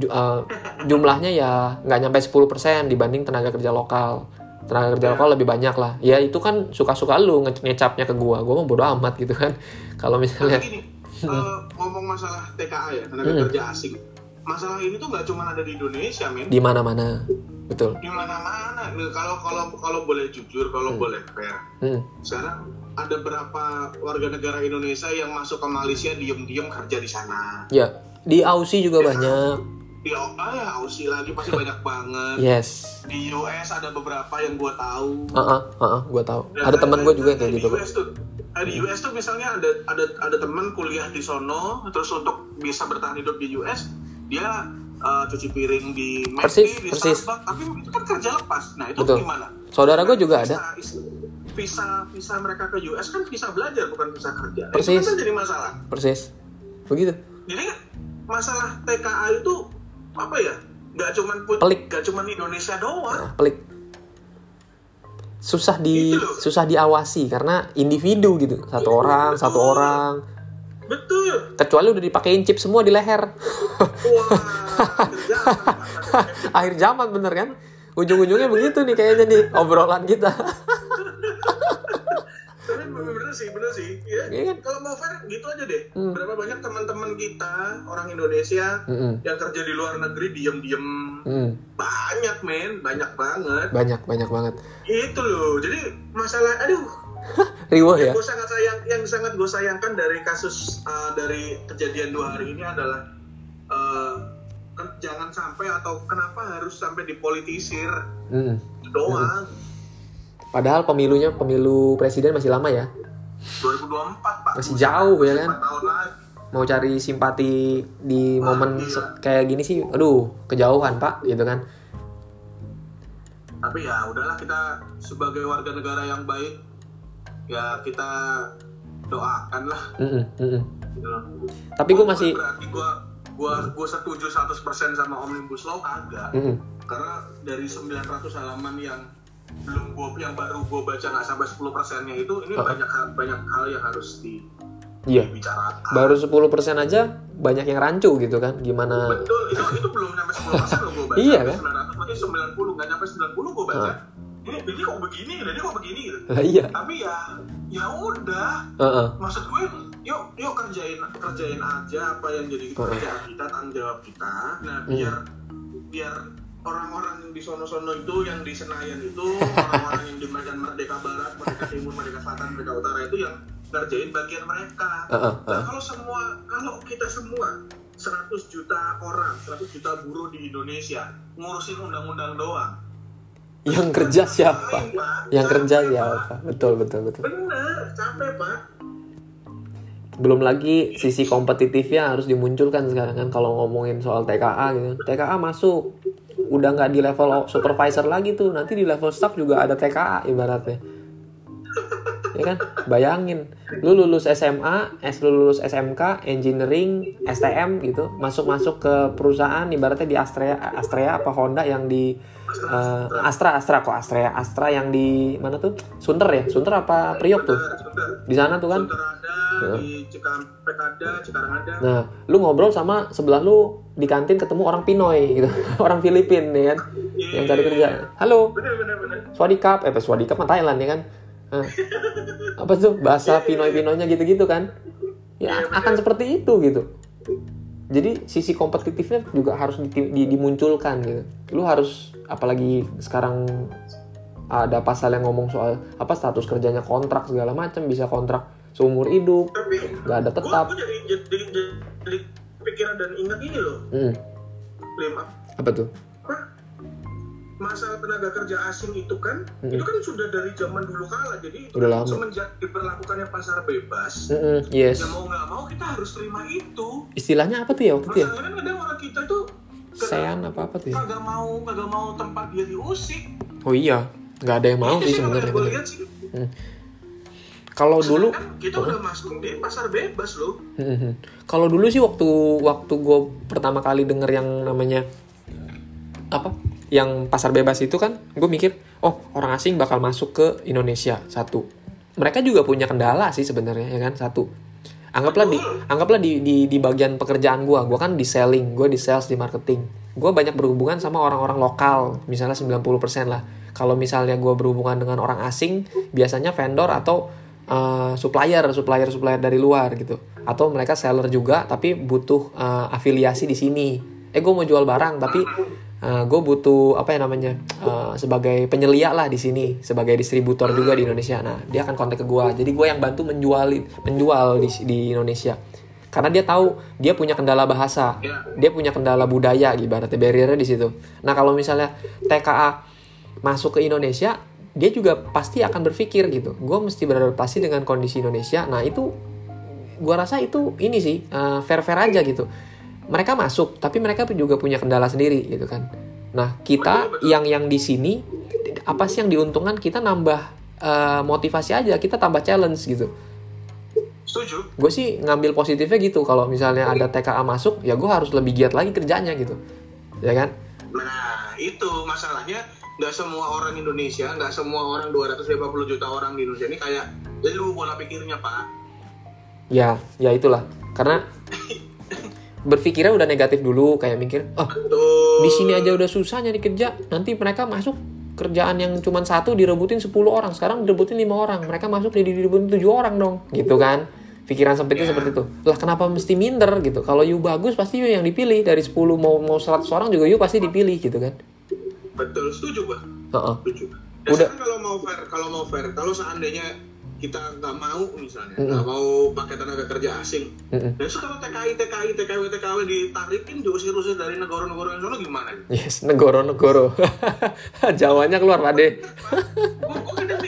Eh, jumlahnya ya nggak nyampe 10% dibanding tenaga kerja lokal. Tenaga kerja lokal lebih banyak lah. Ya itu kan suka-suka lu nge- ngecapnya ke gua, gua mau bodo amat gitu kan. Kalau misalnya gini, eh, ngomong masalah TKA ya, tenaga Hmm. kerja asing. Masalah ini tuh nggak cuma ada di Indonesia, men. di mana-mana, betul. Di mana-mana. Kalau kalau kalau boleh jujur, kalau boleh fair. Hmm. Sekarang ada berapa warga negara Indonesia yang masuk ke Malaysia diem-diem kerja di sana. Ya, di Aussie juga banyak. Di ah, ya, Aussie lagi pasti banyak banget. Yes. Di US ada beberapa yang gue tahu. Heeh, heeh, gua tahu. Dan Ada teman gue juga yang kayak di gitu. US tuh, eh, di US tuh misalnya ada ada ada teman kuliah di sono, terus untuk bisa bertahan hidup di US, dia eh, cuci piring di McD, Persis, di persis. Starbucks, tapi itu kan kerja lepas. Nah itu Betul. gimana? Saudara gue juga ada. Visa visa mereka ke US kan visa belajar bukan visa kerja. Persis. Itu kan jadi masalah. Persis. Begitu. Jadi masalah TKA itu apa ya? Gak cuman put, Pelik. gak cuman Indonesia doang. Nah, pelik. Susah di Gitu susah diawasi karena individu gitu. Satu orang, satu Betul. orang. Betul. Kecuali udah dipakein chip semua di leher. Wah? Akhir zaman bener kan? Ujung-ujungnya begitu nih kayaknya nih obrolan kita. Bener sih, bener sih. Ya, Iya kan? Kalau mau fair gitu aja deh. Hmm. Berapa banyak teman-teman kita orang Indonesia Mm-mm. yang kerja di luar negeri diem-diem Mm. banyak men, banyak banget. Banyak, banyak banget. Itu loh. Jadi masalah, aduh, Riwah ya? gue sangat sayang, yang sangat gue sayangkan dari kasus uh, dari kejadian dua hari ini adalah uh, jangan sampai atau kenapa harus sampai dipolitisir Mm. doang. Padahal pemilunya pemilu presiden masih lama ya. 2024 pak Masih jauh, ya kan? 4 tahun lagi Mau cari simpati di momen iya. kayak gini sih, aduh, kejauhan pak, gitu kan? tapi ya udahlah kita sebagai warga negara yang baik ya kita doakan lah Mm-mm, mm-mm. gitu loh. Tapi gue masih, berarti gua gua gua setuju 100% sama omnibus law kagak Mm-mm. karena dari 900 halaman yang belum gua yang baru gua baca nggak sampai 10 persennya itu ini Oh. banyak hal banyak hal yang harus di, iya, dibicarakan baru 10% aja banyak yang rancu gitu kan? Gimana? betul itu itu belum nyampe 10 persen loh gua baca Iya, kan? 900 berarti 90 nggak nyampe 90 gua baca Ah. ini ini kok begini ini kok begini gitu Lah iya, tapi ya ya udah Heeh. maksud gue yuk yuk kerjain kerjain aja apa yang jadi Oh. kerjaan kita tanggung jawab kita nah Hmm. biar biar orang-orang yang di sono-sono itu yang di Senayan itu orang-orang yang di Medan Merdeka Barat Merdeka Timur Merdeka Selatan Merdeka Utara itu yang ngerjain bagian mereka Heeh, nah heeh. kalau semua kalau kita semua 100 juta orang 100 juta buruh di Indonesia ngurusin undang-undang doang Yang kerja siapa? Yang kerja Capek, siapa? Pak. Betul, betul, betul. bener capek pak belum lagi sisi kompetitifnya harus dimunculkan sekarang kan kalau ngomongin soal TKA gitu TKA masuk udah nggak di level supervisor lagi tuh. Nanti di level staff juga ada TKA ibaratnya ya kan? Bayangin lu lulus SMA es lu lulus SMK engineering STM gitu masuk masuk ke perusahaan ibaratnya di Astrea Astrea apa Honda yang di eh, Astra Astra kok Astrea Astra yang di mana tuh? Sunter ya? Sunter apa Priok tuh? Di sana tuh kan? Ada di Cikampek ada Cikarang ada. Nah, lu ngobrol sama sebelah lu di kantin ketemu orang Pinoy gitu, orang Filipin ya kan, yang cari kerja. Halo, bener bener bener. Swadikap, eh Swadikap mah Thailand ya kan. Nah, apa tuh bahasa Pinoy-Pinoynya gitu-gitu kan? Ya akan seperti itu gitu. Jadi sisi kompetitifnya juga harus di- di- dimunculkan gitu. Lu harus apalagi sekarang ada pasal yang ngomong soal apa status kerjanya kontrak segala macam bisa kontrak seumur hidup nggak ada tetap. gue jadi, jadi, jadi, jadi pikiran dan ingat ini loh Hmm, lima apa tuh? Masalah tenaga kerja asing itu kan Mm-mm. itu kan sudah dari zaman dulu kala jadi itu Udah kan lama. semenjak diberlakukannya pasar bebas Mm-mm, yes. ya mau nggak mau kita harus terima itu Istilahnya apa tuh ya waktu itu ya? kan kadang orang kita tuh Sean apa apa tuh ya? kagak mau kagak mau tempat dia diusik Oh iya, nggak ada yang mau Itu sih sebenarnya. Kalau dulu, Sedangkan kita udah masuk di pasar bebas loh kalau dulu sih waktu waktu gue pertama kali denger yang namanya apa? Yang pasar bebas itu kan, gue mikir, oh orang asing bakal masuk ke Indonesia satu. Mereka juga punya kendala sih sebenarnya ya kan satu. Anggaplah di anggaplah di di di bagian pekerjaan gue, gue kan di selling, gue di sales di marketing. Gue banyak berhubungan sama orang-orang lokal, misalnya 90% lah. Kalau misalnya gue berhubungan dengan orang asing, biasanya vendor atau uh, supplier, supplier, supplier dari luar gitu. Atau mereka seller juga, tapi butuh uh, afiliasi di sini. Eh, gue mau jual barang, tapi gue butuh apa ya namanya uh, sebagai penyelia lah di sini, sebagai distributor juga di Indonesia. Nah, dia akan kontak ke gue. Jadi gue yang bantu menjual menjual di, di Indonesia. Karena dia tahu dia punya kendala bahasa, dia punya kendala budaya, ibaratnya barriernya di situ. Nah, kalau misalnya TKA masuk ke Indonesia, dia juga pasti akan berpikir gitu. Gue mesti beradaptasi dengan kondisi Indonesia. Nah itu, gue rasa itu ini sih fair fair aja gitu. Mereka masuk, tapi mereka juga punya kendala sendiri gitu kan. Nah kita yang yang di sini apa sih yang diuntungkan? Kita nambah eh, motivasi aja, kita tambah challenge gitu. setuju Gue sih ngambil positifnya gitu. Kalau misalnya ada TKA masuk, ya gue harus lebih giat lagi kerjanya gitu, ya kan? Nah, itu masalahnya nggak semua orang Indonesia, nggak semua orang 250 juta orang di Indonesia ini kayak lu pola pikirnya, Pak. Ya, ya itulah. Karena berpikirnya udah negatif dulu, kayak mikir, oh di sini aja udah susah nyari kerja, nanti mereka masuk kerjaan yang cuma satu direbutin 10 orang, sekarang direbutin lima orang, mereka masuk jadi direbutin tujuh orang dong, gitu kan? Pikiran sempitnya Ya. seperti itu. Lah kenapa mesti minder gitu? Kalau you bagus pasti you yang dipilih dari 10 mau mau 100 orang juga you pasti dipilih gitu kan? Betul, setuju, Pak. Heeh. Setuju. Dan Udah. sekarang kalau mau fair, kalau mau fair, kalau seandainya kita nggak mau misalnya, nggak mau pakai tenaga kerja asing, Mm-mm. dan sekarang TKI, TKI, TKW, TKW ditarikin diusir-usir dari negara-negara yang sana gimana? Yes, negoro negoro. Jawanya keluar Pak De. Gue kadang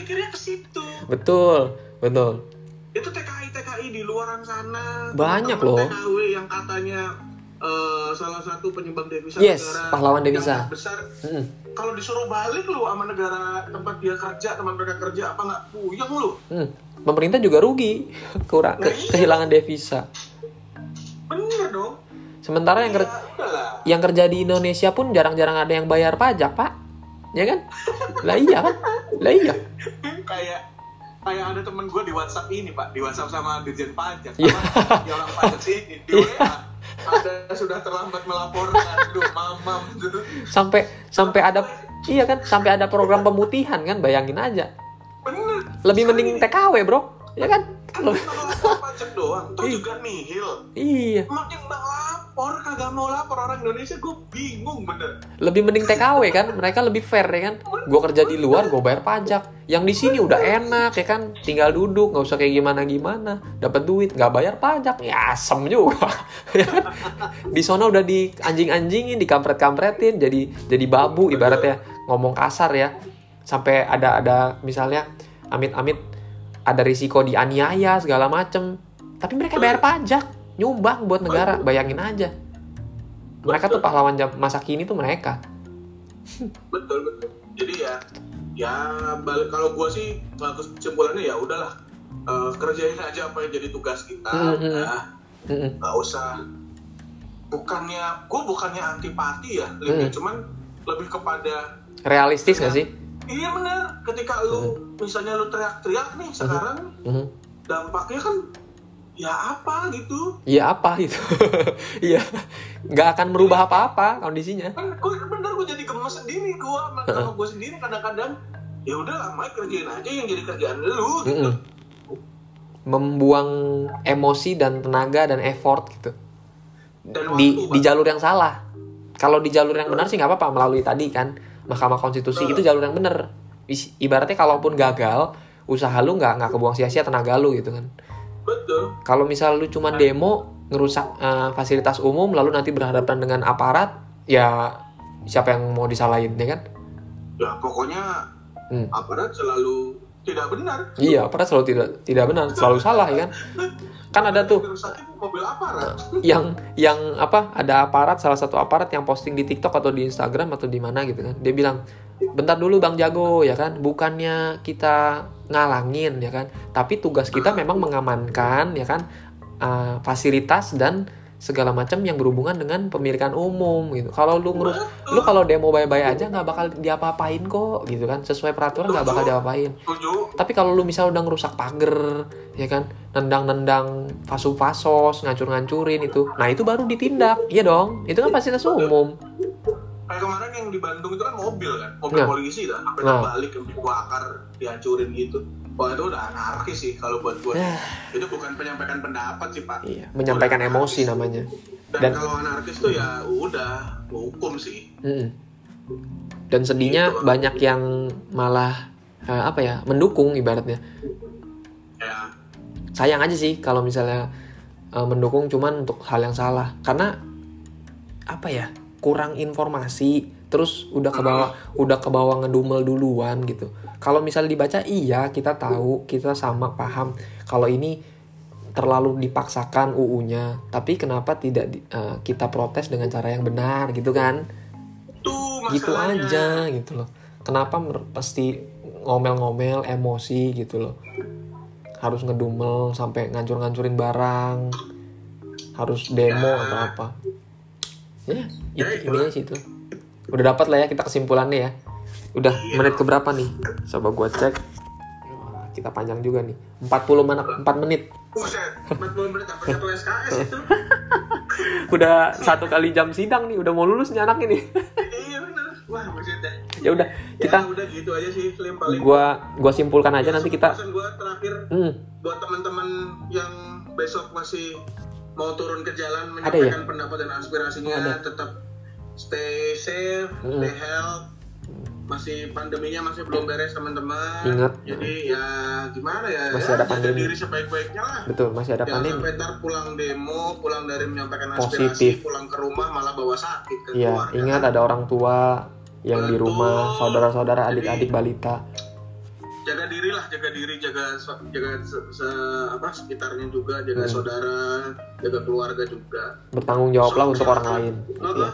betul betul itu TKI TKI di luaran sana Banyak loh. TKW yang katanya eh, salah satu penyumbang devisa Yes, negara pahlawan yang devisa. besar. Mm-mm. kalau disuruh balik lu sama negara tempat dia kerja tempat mereka kerja apa nggak? Puyeng lu. Hmm. pemerintah juga rugi. Kurang ke- kehilangan devisa bener dong. Sementara yang ya, ker- udahlah. yang kerja di Indonesia pun jarang-jarang ada yang bayar pajak pak. Ya kan? Lah iya kan lah iya. Kayak kayak ada temen gue di WhatsApp ini pak. Di WhatsApp sama Dirjen Pajak. Iya. sama di orang pajak sini di WA ada sudah terlambat melaporkan. Duh mamam. Sampai sampai ada iya kan sampai ada program pemutihan kan bayangin aja. Bener. Lebih mending TKW bro. Ya kan? Kalau pajak doang. Tuh Ih. juga nihil. Iya. Makin bang lapor kagak mau lapor orang Indonesia gue bingung bener. Lebih mending TKW kan mereka lebih fair ya kan. Gue kerja di luar gue bayar pajak. Yang di sini udah enak ya kan tinggal duduk nggak usah kayak gimana gimana dapat duit nggak bayar pajak. Ya asem juga ya kan. Di sana udah di anjing anjingin dikampret kampretin jadi jadi babu ibaratnya. Ngomong kasar ya. Sampai ada ada misalnya amit amit ada risiko dianiaya segala macem. Tapi mereka bayar pajak nyumbang buat negara. Bayangin aja. Mereka tuh pahlawan jam masa kini tuh mereka. Betul betul. Jadi ya ya balik kalau gue sih kesimpulannya ya udahlah. Uh, kerjain aja apa yang jadi tugas kita. Mhm. udah Mm-mm. nggak usah. Bukannya gue bukannya antipati ya Lim, ya. Hmm. cuman lebih kepada realistis gak sih? iya benar ketika lu misalnya lu teriak-teriak nih sekarang Mhm. dampaknya kan ya apa gitu Iya apa itu? Iya, nggak akan merubah apa-apa kondisinya. kan gue bener gue jadi gemes sendiri gue sama, sama gue sendiri kadang-kadang ya udah Mike kerjain aja yang jadi kerjaan lu gitu Mm-mm. Membuang emosi dan tenaga dan effort gitu dan di waktu di jalur yang salah. Kalau di jalur yang benar sih nggak apa-apa melalui tadi kan Mahkamah Konstitusi itu jalur yang benar. Ibaratnya kalaupun gagal, usaha lu nggak nggak kebuang sia-sia tenaga lu gitu kan. Betul Kalau misal lu cuma demo ngerusak eh, fasilitas umum lalu nanti berhadapan dengan aparat, ya siapa yang mau disalahin ya kan? ya pokoknya Hmm. aparat selalu tidak benar Iya, aparat selalu tidak tidak benar, selalu salah ya kan? Kan ada tuh mobil aparat yang yang apa? Ada aparat salah satu aparat yang posting di TikTok atau di Instagram atau di mana gitu kan. Dia bilang, "Bentar dulu Bang Jago ya kan, bukannya kita ngalangin ya kan, tapi tugas kita memang mengamankan ya kan uh, fasilitas dan segala macam yang berhubungan dengan pemilikan umum gitu. Kalau lu ngurus lu kalau demo bye-bye aja nggak bakal diapa-apain kok gitu kan. Sesuai peraturan nggak bakal diapa-apain. Tapi kalau lu misal udah ngerusak pagar, ya kan, nendang-nendang fasu-fasos, ngancur-ngancurin itu, nah itu baru ditindak, iya dong. Itu kan fasilitas umum. Kayak kemarin yang di Bandung itu kan mobil kan mobil Nah. polisi lah sampai Nah. balik dibakar dihancurin gitu wah itu udah anarkis sih kalau buat gue Ya. itu bukan penyampaikan pendapat sih pak Iya, menyampaikan Udah emosi anarkis. namanya. dan, Dan- kalau anarkis tuh ya udah hukum sih Mm-mm. Dan sedihnya banyak yang malah eh, apa ya mendukung ibaratnya. ya Sayang aja sih kalau misalnya eh, mendukung cuman untuk hal yang salah, karena apa ya kurang informasi terus udah ke bawah udah ke bawah ngedumel duluan gitu. Kalau misalnya dibaca iya kita tahu kita sama paham. Kalau ini terlalu dipaksakan UU-nya tapi kenapa tidak di- eh, kita protes dengan cara yang benar gitu kan? Tuh gitu aja gitu loh. Kenapa pasti ngomel-ngomel emosi gitu loh. Harus ngedumel sampai ngancur-ngancurin barang harus demo atau apa ya Ya, itu intinya sih itu. Udah dapat lah ya kita kesimpulannya ya. Udah Iya. menit keberapa nih? Coba gua cek. Wah, kita panjang juga nih. 40 menit 4 menit. Buset, 40 menit sampai satu SKS itu? Udah satu kali jam sidang nih udah mau lulus nih anak ini iya wah ya udah kita ya udah gitu aja sih paling gua gua simpulkan aja nanti kita gua terakhir hmm, buat teman-teman yang besok masih mau turun ke jalan Ada ya? menyampaikan pendapat dan aspirasinya Oh, ada. tetap stay safe, Mm. stay health. Masih pandeminya masih belum beres teman-teman. Ingat. Jadi ya gimana ya? Masih ya, ada pandemi. diri sebaik-baiknya lah. betul masih ada Jangan pandemi sampai ntar pulang demo, pulang dari menyampaikan Positif. aspirasi, pulang ke rumah malah bawa sakit ke Iya, keluarga. ingat ada orang tua yang di Betul. rumah, saudara-saudara, adik-adik balita. Jaga diri lah jaga diri jaga so- jaga se- se- apa sekitarnya juga jaga Hmm. saudara jaga keluarga juga bertanggung jawablah Sok, untuk orang lain. Iya.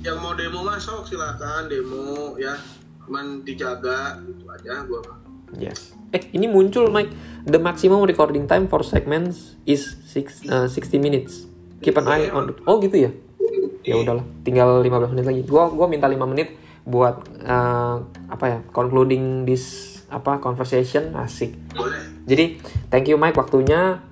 yang mau demo masuk silakan demo ya cuman dijaga gitu aja gua. Yes. Eh, ini muncul Mike. The maximum recording time for segments is six, uh, 60 minutes. Keep an eye on. Oh gitu ya. Ya udahlah, tinggal 15 menit lagi. Gua gua minta 5 menit buat uh, apa ya? Concluding this apa conversation asik. boleh Jadi, thank you Mike waktunya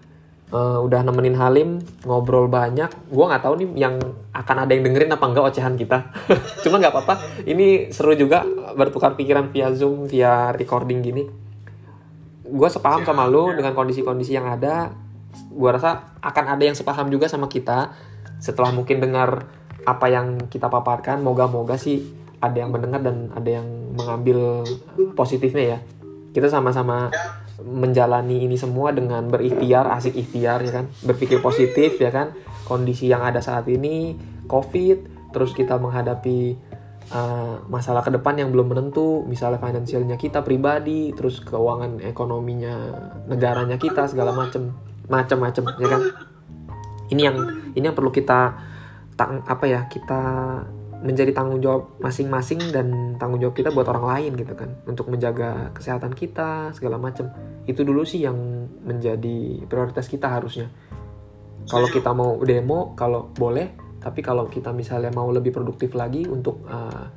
Uh, udah nemenin Halim ngobrol banyak. Gua nggak tahu nih yang akan ada yang dengerin apa enggak ocehan kita. Cuma nggak apa-apa. Ini seru juga bertukar pikiran via Zoom, via recording gini. Gue sepaham sama lu dengan kondisi-kondisi yang ada. Gua rasa akan ada yang sepaham juga sama kita setelah mungkin dengar apa yang kita paparkan. Moga-moga sih ada yang mendengar dan ada yang mengambil positifnya ya. Kita sama-sama menjalani ini semua dengan berikhtiar, asik ikhtiar ya kan, berpikir positif ya kan. Kondisi yang ada saat ini COVID, terus kita menghadapi uh, masalah ke depan yang belum menentu, misalnya finansialnya kita pribadi, terus keuangan ekonominya negaranya kita segala macem macam-macam ya kan. Ini yang ini yang perlu kita tang apa ya kita menjadi tanggung jawab masing-masing dan tanggung jawab kita buat orang lain gitu kan. Untuk menjaga kesehatan kita segala macam. Itu dulu sih yang menjadi prioritas kita harusnya. Kalau kita mau demo kalau boleh tapi kalau kita misalnya mau lebih produktif lagi untuk uh,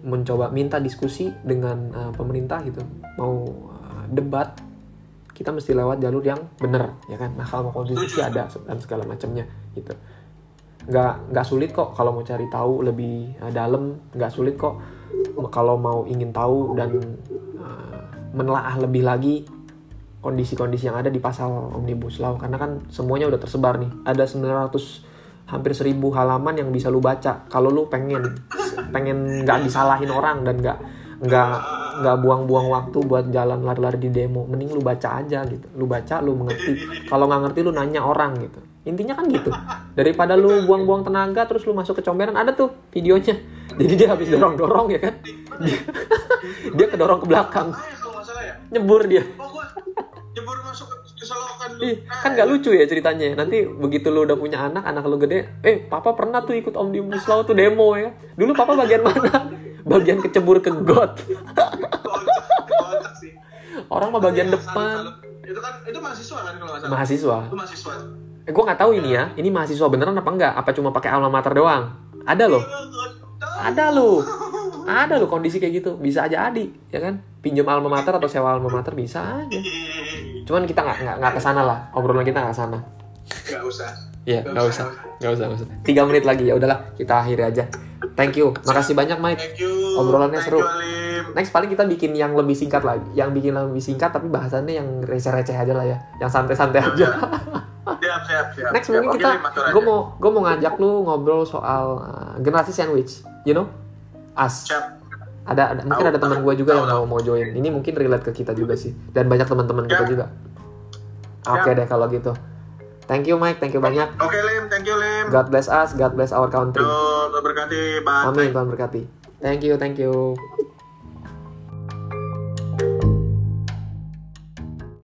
mencoba minta diskusi dengan uh, pemerintah gitu mau uh, debat kita mesti lewat jalur yang benar ya kan? Mahkamah konstitusi ada dan segala macamnya gitu nggak nggak sulit kok kalau mau cari tahu lebih uh, dalam. Nggak sulit kok kalau mau ingin tahu dan uh, menelaah lebih lagi kondisi-kondisi yang ada di pasal omnibus law. Karena kan semuanya udah tersebar nih. Ada 900 hampir 1000 halaman yang bisa lu baca kalau lu pengen. Pengen nggak disalahin orang dan nggak nggak nggak buang-buang waktu buat jalan lari-lari di demo. Mending lu baca aja gitu. Lu baca lu mengerti. Kalau nggak ngerti lu nanya orang gitu intinya kan gitu. Daripada lu buang-buang tenaga terus lu masuk ke comberan ada tuh videonya. Jadi dia habis dorong-dorong ya kan? Dia, dia kedorong ke belakang. Ya? Nyebur dia. Oh gua jebur masuk ke, selokan lu. Kan gak lucu ya ceritanya. Nanti begitu lu udah punya anak anak lu gede eh papa pernah tuh ikut omnibus law tuh demo ya? Dulu papa bagian mana? Bagian kecebur ke got. Orang mah bagian depan. itu kan itu mahasiswa kan kalau nggak salah? Mahasiswa. Itu mahasiswa eh gue nggak tahu ini ya. Ini mahasiswa beneran apa enggak? Apa cuma pakai alma mater doang? Ada loh. Ada loh. Ada loh kondisi kayak gitu. Bisa aja adi ya kan? Pinjam alma mater atau sewa alma mater bisa aja. Cuman kita nggak nggak nggak ke sana lah. Obrolan kita nggak ke sana nggak usah. Iya, Nggak nggak usah, nggak usah, nggak usah. Tiga menit lagi ya udahlah, kita akhiri aja. Thank you, makasih banyak Mike. thank you. Obrolannya Thank seru. you. Next paling kita bikin yang lebih singkat lagi, yang bikin yang lebih singkat tapi bahasannya yang receh-receh aja lah ya, yang santai-santai aja. siap siap siap Next Siap. mungkin kita, gue mau gue mau ngajak lu ngobrol soal uh, generasi sandwich, you know, as. siap Ada, ada mungkin ada teman gue juga yang mau mau join. Ini mungkin relate ke kita juga sih, dan banyak teman-teman kita juga. Oke deh kalau gitu. Thank you Mike, thank you banyak. oke Lim thank you Lim God bless us, God bless our country. Tuh, berkati Amin, Tuhan berkati. Thank you, thank you.